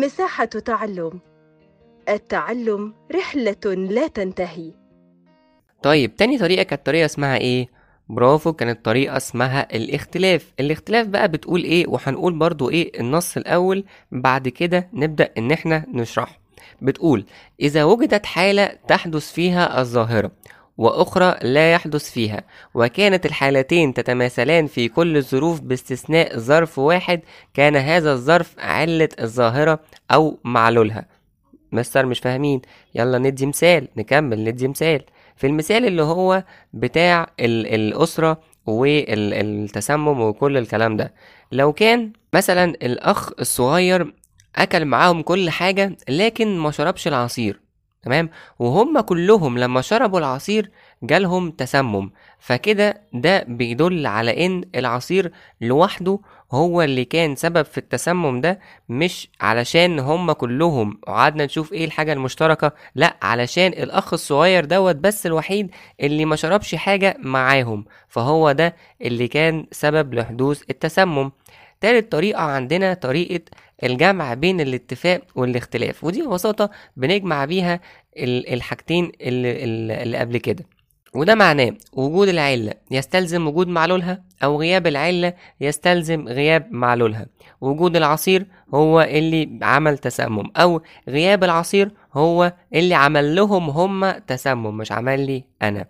مساحة تعلم. التعلم رحلة لا تنتهي. طيب تاني طريقة كانت طريقة اسمها إيه؟ برافو كانت طريقة اسمها الاختلاف. الاختلاف بقى بتقول إيه؟ وهنقول برضو إيه؟ النص الأول بعد كده نبدأ إن إحنا نشرحه. بتقول إذا وجدت حالة تحدث فيها الظاهرة وأخرى لا يحدث فيها. وكانت الحالتين تتماثلان في كل الظروف باستثناء ظرف واحد كان هذا الظرف علة الظاهرة أو معلولها. مستر مش فاهمين. يلا ندي مثال نكمل ندي مثال. في المثال اللي هو بتاع ال- الأسرة والتسمم وكل الكلام ده. لو كان مثلا الأخ الصغير أكل معاهم كل حاجة لكن ما شربش العصير. تمام؟ وهم كلهم لما شربوا العصير جالهم تسمم. فكده ده بيدل على إن العصير لوحده هو اللي كان سبب في التسمم ده مش علشان هم كلهم وقعدنا نشوف إيه الحاجة المشتركة لا علشان الأخ الصغير دوت بس الوحيد اللي ما شربش حاجة معاهم. فهو ده اللي كان سبب لحدوث التسمم. تالت طريقة عندنا طريقة الجمع بين الاتفاق والاختلاف ودي ببساطة بنجمع بيها ال- الحاجتين اللي, اللي قبل كده. وده معناه وجود العلة يستلزم وجود معلولها أو غياب العلة يستلزم غياب معلولها. وجود العصير هو اللي عمل تسمم أو غياب العصير هو اللي عمل لهم هم تسمم مش عمل لي أنا.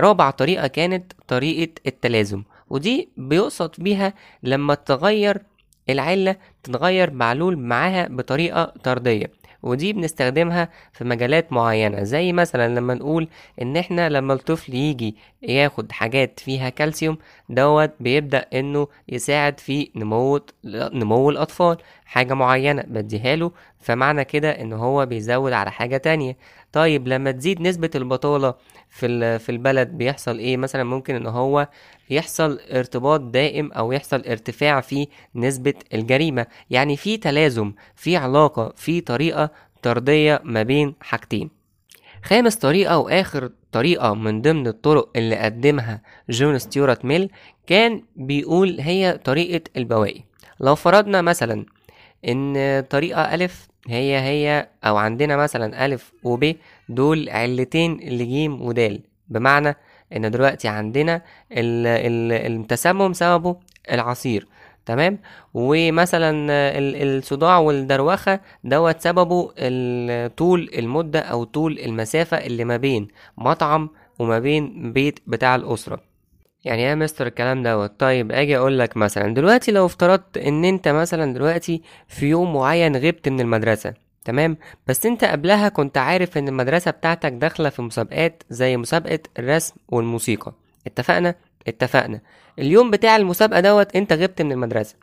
رابع طريقة كانت طريقة التلازم ودي بيقصد بيها لما تغير العلة تتغير معلول معاها بطريقة طردية ودي بنستخدمها في مجالات معينة زي مثلا لما نقول إن إحنا لما الطفل يجي ياخد حاجات فيها كالسيوم دوت بيبدأ إنه يساعد في نمو نمو الأطفال حاجة معينة بديها له فمعنى كده إن هو بيزود على حاجة تانية. طيب لما تزيد نسبة البطالة في في البلد بيحصل إيه؟ مثلا ممكن إن هو يحصل ارتباط دائم أو يحصل ارتفاع في نسبة الجريمة. يعني في تلازم في علاقة في طريقة طردية ما بين حاجتين. خامس طريقة وآخر طريقة من ضمن الطرق اللي قدمها جون ستيوارت ميل كان بيقول هي طريقة البواقي. لو فرضنا مثلا إن طريقة ألف هي هي أو عندنا مثلا ألف وب دول علتين لجيم ودال. بمعنى إن دلوقتي عندنا ال- ال- التسمم سببه العصير تمام؟ ومثلا ال- الصداع والدروخة دوت سببه طول المدة أو طول المسافة اللي ما بين مطعم وما بين بيت بتاع الأسرة. يعني يا مستر الكلام دوت. طيب آجي أقول لك مثلا دلوقتي لو افترضت إن أنت مثلا دلوقتي في يوم معين غبت من المدرسة تمام؟ بس أنت قبلها كنت عارف إن المدرسة بتاعتك داخلة في مسابقات زي مسابقة الرسم والموسيقى. اتفقنا؟ اتفقنا. اليوم بتاع المسابقة دوت أنت غبت من المدرسة.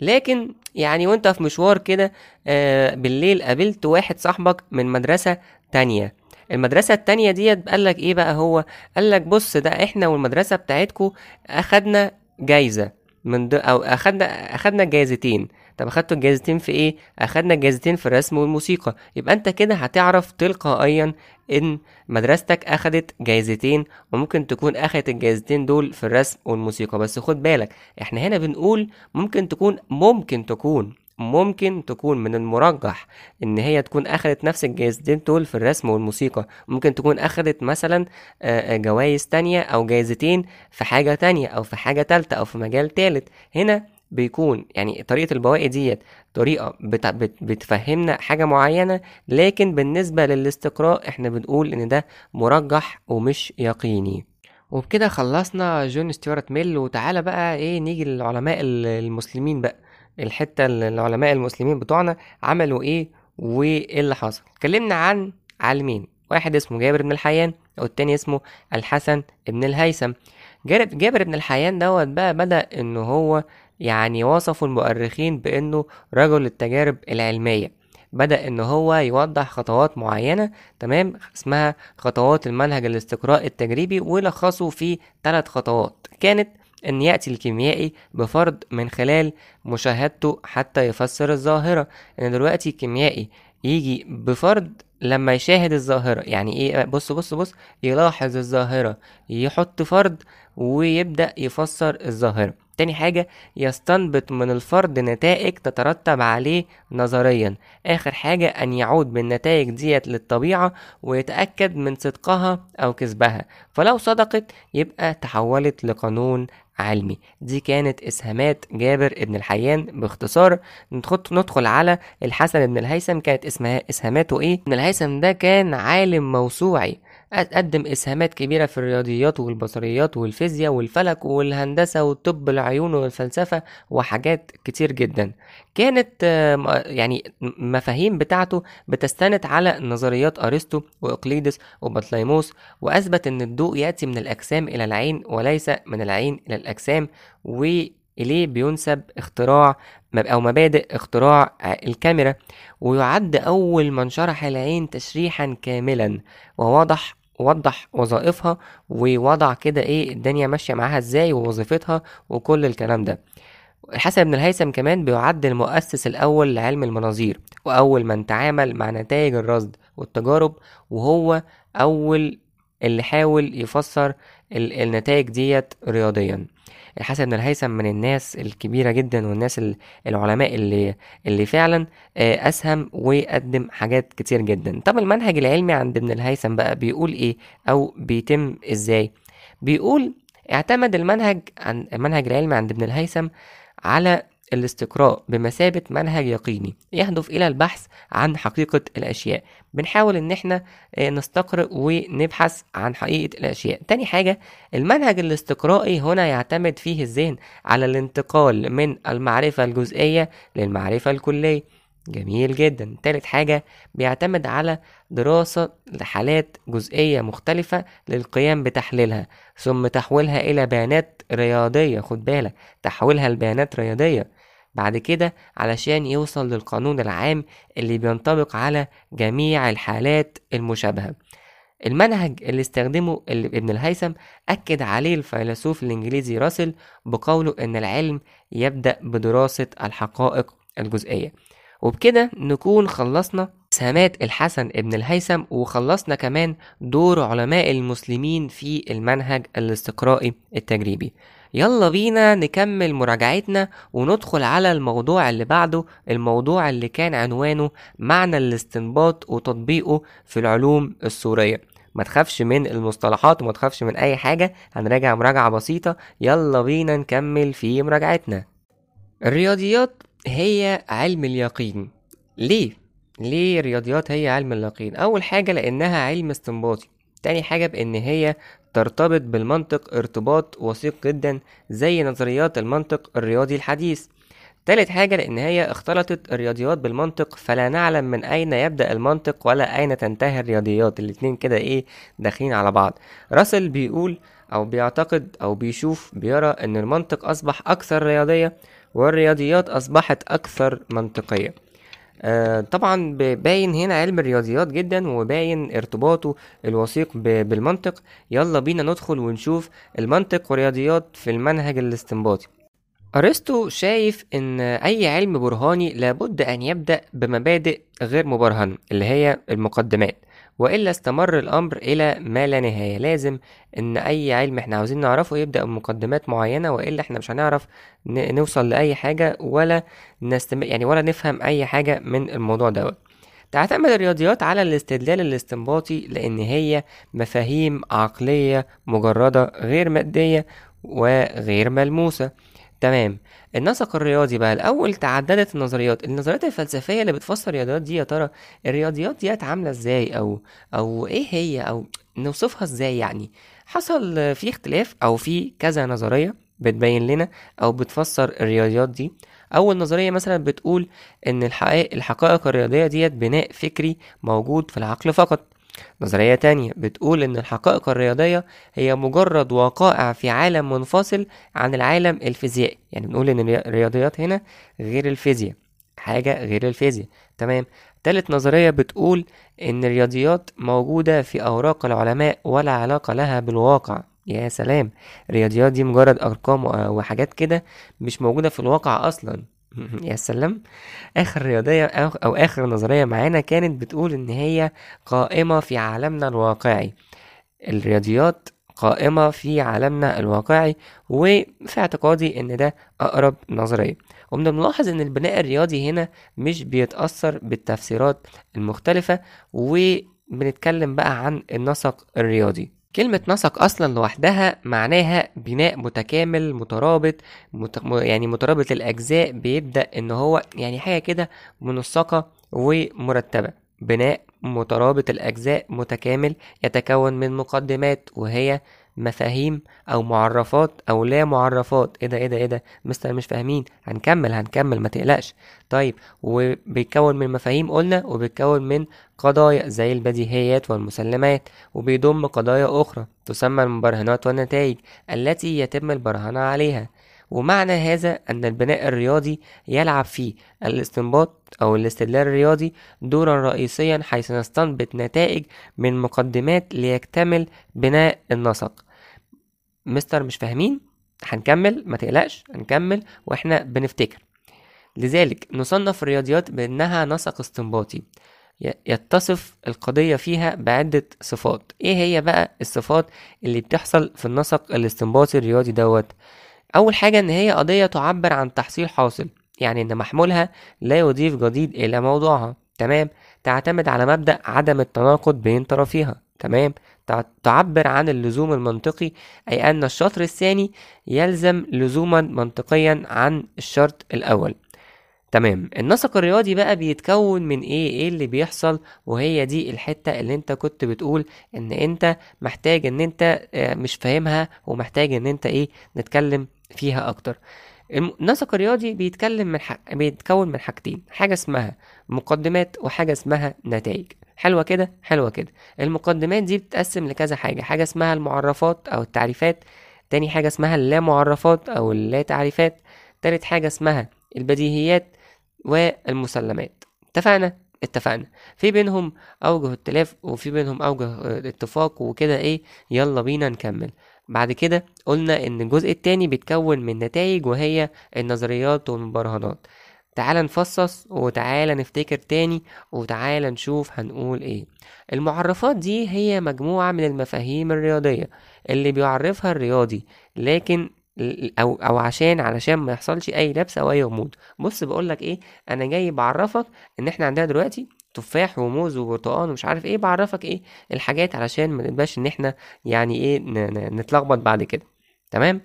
لكن يعني وأنت في مشوار كده آه بالليل قابلت واحد صاحبك من مدرسة تانية. المدرسة التانية ديت قالك إيه بقى هو؟ قالك بص ده إحنا والمدرسة بتاعتكو أخدنا جايزة من دو أو أخدنا أخدنا جايزتين طب أخدتوا الجايزتين في إيه؟ أخدنا الجايزتين في الرسم والموسيقى. يبقى أنت كده هتعرف تلقائيا إن مدرستك أخدت جايزتين وممكن تكون أخدت الجايزتين دول في الرسم والموسيقى. بس خد بالك إحنا هنا بنقول ممكن تكون ممكن تكون ممكن تكون من المرجح إن هي تكون أخدت نفس الجايزتين دول في الرسم والموسيقى. ممكن تكون أخدت مثلا جوائز تانية أو جايزتين في حاجة تانية أو في حاجة تالتة أو في مجال تالت. هنا بيكون يعني طريقة البواقي ديت طريقة بت... بت... بتفهمنا حاجة معينة لكن بالنسبة للاستقراء إحنا بنقول إن ده مرجح ومش يقيني. وبكده خلصنا جون ستيوارت ميل وتعالى بقى إيه نيجي للعلماء ال- المسلمين بقى. الحتة اللي العلماء المسلمين بتوعنا عملوا إيه وإيه اللي حصل. اتكلمنا عن عالمين واحد اسمه جابر بن الحيان والتاني اسمه الحسن بن الهيثم. جابر بن الحيان دوت بقى بدأ إن هو يعني وصفه المؤرخين بإنه رجل التجارب العلمية. بدأ إن هو يوضح خطوات معينة تمام اسمها خطوات المنهج الاستقراء التجريبي ولخصه في ثلاث خطوات. كانت إن يأتي الكيميائي بفرض من خلال مشاهدته حتى يفسر الظاهرة. إن دلوقتي الكيميائي يجي بفرض لما يشاهد الظاهرة يعني إيه؟ بص بص بص يلاحظ الظاهرة يحط فرض ويبدأ يفسر الظاهرة. تاني حاجة يستنبط من الفرض نتائج تترتب عليه نظريا. آخر حاجة أن يعود بالنتائج ديت للطبيعة ويتأكد من صدقها أو كذبها فلو صدقت يبقى تحولت لقانون علمي دي كانت إسهامات جابر ابن الحيان باختصار. ندخل, على الحسن بن الهيثم كانت اسمها إسهاماته إيه؟ ابن الهيثم ده كان عالم موسوعي. قدم إسهامات كبيرة في الرياضيات والبصريات والفيزياء والفلك والهندسة والطب العيون والفلسفة وحاجات كتير جدا. كانت يعني مفاهيم بتاعته بتستند على نظريات أرسطو وإقليدس وبطليموس وأثبت أن الضوء يأتي من الأجسام إلى العين وليس من العين إلى الأجسام وإليه بينسب اختراع أو مبادئ اختراع الكاميرا ويعد أول من شرح العين تشريحا كاملا. ووضح وضح وظائفها ووضع كده إيه الدنيا ماشية معاها إزاي ووظيفتها وكل الكلام ده. الحسن بن الهيثم كمان بيعد المؤسس الأول لعلم المناظير وأول من تعامل مع نتائج الرصد والتجارب وهو أول اللي حاول يفسر النتائج ديت رياضيا. الحسن بن الهيثم من الناس الكبيرة جدا والناس العلماء اللي اللي فعلا أسهم وقدم حاجات كتير جدا. طب المنهج العلمي عند ابن الهيثم بقى بيقول إيه؟ أو بيتم إزاي؟ بيقول اعتمد المنهج عن المنهج العلمي عند ابن الهيثم على الاستقراء بمثابة منهج يقيني يهدف إلى البحث عن حقيقة الأشياء. بنحاول إن إحنا نستقرأ ونبحث عن حقيقة الأشياء. تاني حاجة المنهج الاستقرائي هنا يعتمد فيه الذهن على الانتقال من المعرفة الجزئية للمعرفة الكلية. جميل جدا. تالت حاجة بيعتمد على دراسة لحالات جزئية مختلفة للقيام بتحليلها ثم تحويلها إلى بيانات رياضية. خد بالك تحويلها لبيانات رياضية بعد كده علشان يوصل للقانون العام اللي بينطبق على جميع الحالات المشابهة. المنهج اللي استخدمه ابن الهيثم أكد عليه الفيلسوف الإنجليزي راسل بقوله إن العلم يبدأ بدراسة الحقائق الجزئية. وبكده نكون خلصنا سهامات الحسن ابن الهيثم وخلصنا كمان دور علماء المسلمين في المنهج الاستقرائي التجريبي. يلا بينا نكمل مراجعتنا وندخل على الموضوع اللي بعده الموضوع اللي كان عنوانه معنى الاستنباط وتطبيقه في العلوم السورية. ما تخافش من المصطلحات وما تخافش من أي حاجة هنراجع مراجعة بسيطة. يلا بينا نكمل في مراجعتنا. الرياضيات هي علم اليقين. ليه؟ ليه الرياضيات هي علم اليقين؟ أول حاجة لأنها علم استنباطي. تاني حاجة بإن هي ترتبط بالمنطق ارتباط وثيق جدا زي نظريات المنطق الرياضي الحديث. تالت حاجة لأن هي اختلطت الرياضيات بالمنطق فلا نعلم من أين يبدأ المنطق ولا أين تنتهي الرياضيات. الاتنين كده إيه داخلين على بعض. راسل بيقول أو بيعتقد أو بيشوف بيرى أن المنطق أصبح أكثر رياضية والرياضيات أصبحت أكثر منطقية. آه طبعا باين هنا علم الرياضيات جدا وباين ارتباطه الوثيق بالمنطق. يلا بينا ندخل ونشوف المنطق والرياضيات في المنهج الاستنباطي. أرسطو شايف إن أي علم برهاني لابد أن يبدأ بمبادئ غير مبرهنة اللي هي المقدمات. وإلا استمر الأمر إلى ما لا نهاية. لازم إن أي علم إحنا عاوزين نعرفه يبدأ بمقدمات معينة وإلا إحنا مش هنعرف نوصل لأي حاجة ولا نستم... يعني ولا نفهم أي حاجة من الموضوع دوت. تعتمد الرياضيات على الاستدلال الاستنباطي لأن هي مفاهيم عقلية مجردة غير مادية وغير ملموسة. تمام. النسق الرياضي بقى الأول تعددت النظريات. النظريات الفلسفية اللي بتفسر الرياضيات دي يا ترى الرياضيات ديت عاملة إزاي؟ أو أو إيه هي؟ أو نوصفها إزاي يعني؟ حصل في اختلاف أو في كذا نظرية بتبين لنا أو بتفسر الرياضيات دي. أول نظرية مثلا بتقول إن الحقائق الحقائق الرياضية ديت بناء فكري موجود في العقل فقط. نظرية تانية بتقول إن الحقائق الرياضية هي مجرد وقائع في عالم منفصل عن العالم الفيزيائي. يعني بنقول إن الرياضيات هنا غير الفيزياء حاجة غير الفيزياء. تمام؟ تالت نظرية بتقول إن الرياضيات موجودة في أوراق العلماء ولا علاقة لها بالواقع. يا سلام! الرياضيات دي مجرد أرقام وحاجات كده مش موجودة في الواقع أصلا. يا سلام. آخر رياضية أو آخر نظرية معانا كانت بتقول إن هي قائمة في عالمنا الواقعي. الرياضيات قائمة في عالمنا الواقعي وفي اعتقادي إن ده أقرب نظرية. ومن الملاحظ إن البناء الرياضي هنا مش بيتأثر بالتفسيرات المختلفة وبنتكلم بقى عن النسق الرياضي. كلمة نسق أصلا لوحدها معناها بناء متكامل مترابط مت... يعني مترابط الأجزاء بيبدأ إن هو يعني حاجة كده منسقة ومرتبة. بناء مترابط الأجزاء متكامل يتكون من مقدمات وهي مفاهيم أو معرفات أو لا معرفات. إيه ده إيه ده إيه ده مستر مش فاهمين. هنكمل هنكمل ما تقلقش. طيب وبيتكون من مفاهيم قلنا وبيتكون من قضايا زي البديهيات والمسلمات وبيضم قضايا أخرى تسمى المبرهنات والنتائج التي يتم البرهنة عليها. ومعنى هذا أن البناء الرياضي يلعب فيه الاستنباط أو الاستدلال الرياضي دورا رئيسيا حيث نستنبط نتائج من مقدمات ليكتمل بناء النسق. مستر مش فاهمين هنكمل ما تقلقش هنكمل وإحنا بنفتكر. لذلك نصنف الرياضيات بأنها نسق استنباطي يتصف القضية فيها بعدة صفات. إيه هي بقى الصفات اللي بتحصل في النسق الاستنباطي الرياضي دوت؟ أول حاجة إن هي قضية تعبر عن تحصيل حاصل يعني إن محمولها لا يضيف جديد إلى موضوعها تمام؟ تعتمد على مبدأ عدم التناقض بين طرفيها تمام؟ تعبر عن اللزوم المنطقي أي أن الشطر الثاني يلزم لزوما منطقيا عن الشرط الأول. تمام. النسق الرياضي بقى بيتكون من إيه؟ إيه اللي بيحصل؟ وهي دي الحتة اللي أنت كنت بتقول إن أنت محتاج إن أنت آه، مش فاهمها ومحتاج إن أنت إيه؟ نتكلم فيها أكتر. النسق الرياضي بيتكلم من حق... بيتكون من حاجتين حاجة اسمها مقدمات وحاجة اسمها نتائج. حلوة كده حلوة كده. المقدمات دي بتتقسم لكذا حاجة حاجة اسمها المعرفات أو التعريفات تاني حاجة اسمها اللا معرفات أو اللا تعريفات تالت حاجة اسمها البديهيات والمسلمات. اتفقنا؟ اتفقنا. في بينهم أوجه اختلاف وفي بينهم أوجه اتفاق وكده إيه يلا بينا نكمل. بعد كده قلنا إن الجزء التاني بيتكون من نتائج وهي النظريات والمبرهنات تعال نفصص وتعال نفتكر تاني وتعال نشوف هنقول إيه. المعرفات دي هي مجموعة من المفاهيم الرياضية اللي بيعرفها الرياضي لكن أو أو عشان علشان ما يحصلش أي لبس أو أي غموض. بص بقول لك إيه أنا جاي بعرفك إن إحنا عندنا دلوقتي تفاح وموز وبرتقال ومش عارف إيه بعرفك إيه الحاجات علشان ما نبقاش إن إحنا يعني إيه نتلخبط بعد كده. تمام؟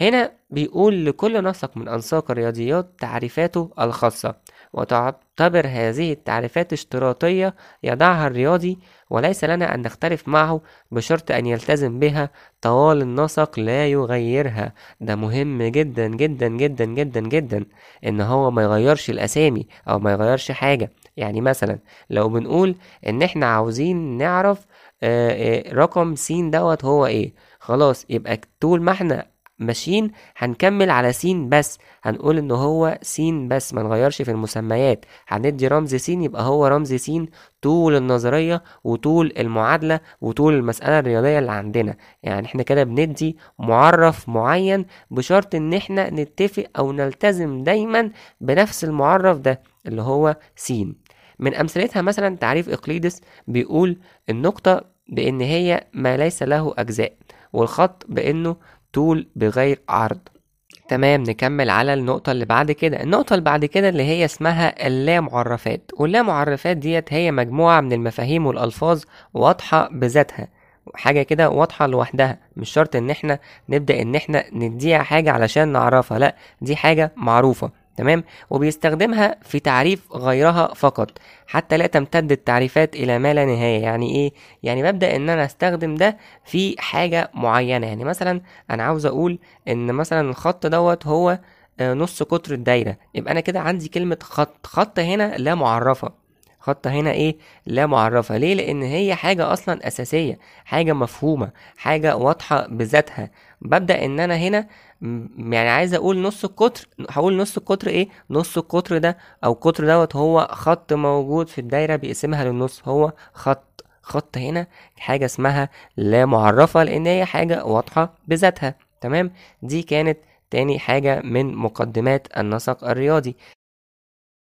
هنا بيقول لكل نسق من أنساق الرياضيات تعريفاته الخاصة. وتعتبر هذه التعريفات اشتراطية يضعها الرياضي وليس لنا أن نختلف معه بشرط أن يلتزم بها. طوال النسق لا يغيرها. ده مهم جدا جدا جدا جدا جدا. إن هو ما يغيرش الأسامي أو ما يغيرش حاجة. يعني مثلا لو بنقول إن إحنا عاوزين نعرف آه، آه، رقم س دوت هو إيه. خلاص يبقى طول ما إحنا ماشيين هنكمل على س بس. هنقول إن هو س بس ما نغيرش في المسميات. هندي رمز س يبقى هو رمز س طول النظرية وطول المعادلة وطول المسألة الرياضية اللي عندنا. يعني إحنا كده بندي معرف معين بشرط إن إحنا نتفق أو نلتزم دايما بنفس المعرف ده اللي هو س من أمثلتها مثلا تعريف إقليدس بيقول النقطة بإن هي ما ليس له أجزاء والخط بإنه طول بغير عرض. تمام نكمل على النقطة اللي بعد كده. النقطة اللي بعد كده اللي هي اسمها اللامعرفات. واللامعرفات ديت هي مجموعة من المفاهيم والألفاظ واضحة بذاتها. حاجة كده واضحة لوحدها. مش شرط إن إحنا نبدأ إن إحنا نديها حاجة علشان نعرفها. لأ دي حاجة معروفة. تمام؟ وبيستخدمها في تعريف غيرها فقط حتى لا تمتد التعريفات إلى ما لا نهاية. يعني إيه؟ يعني ببدأ إن أنا أستخدم ده في حاجة معينة. يعني مثلا أنا عاوز أقول إن مثلا الخط دوت هو آه، نص قطر الدايرة. يبقى أنا كده عندي كلمة خط. خط هنا لا معرفة. خط هنا إيه؟ لا معرفة. ليه؟ لأن هي حاجة أصلا أساسية حاجة مفهومة حاجة واضحة بذاتها. ببدأ إن أنا هنا يعني عايز أقول نص القطر هقول نص القطر إيه؟ نص القطر ده أو القطر دوت هو خط موجود في الدايرة بيقسمها للنص هو خط. خط هنا حاجة اسمها لا معرفة لأن هي حاجة واضحة بذاتها. تمام؟ دي كانت تاني حاجة من مقدمات النسق الرياضي.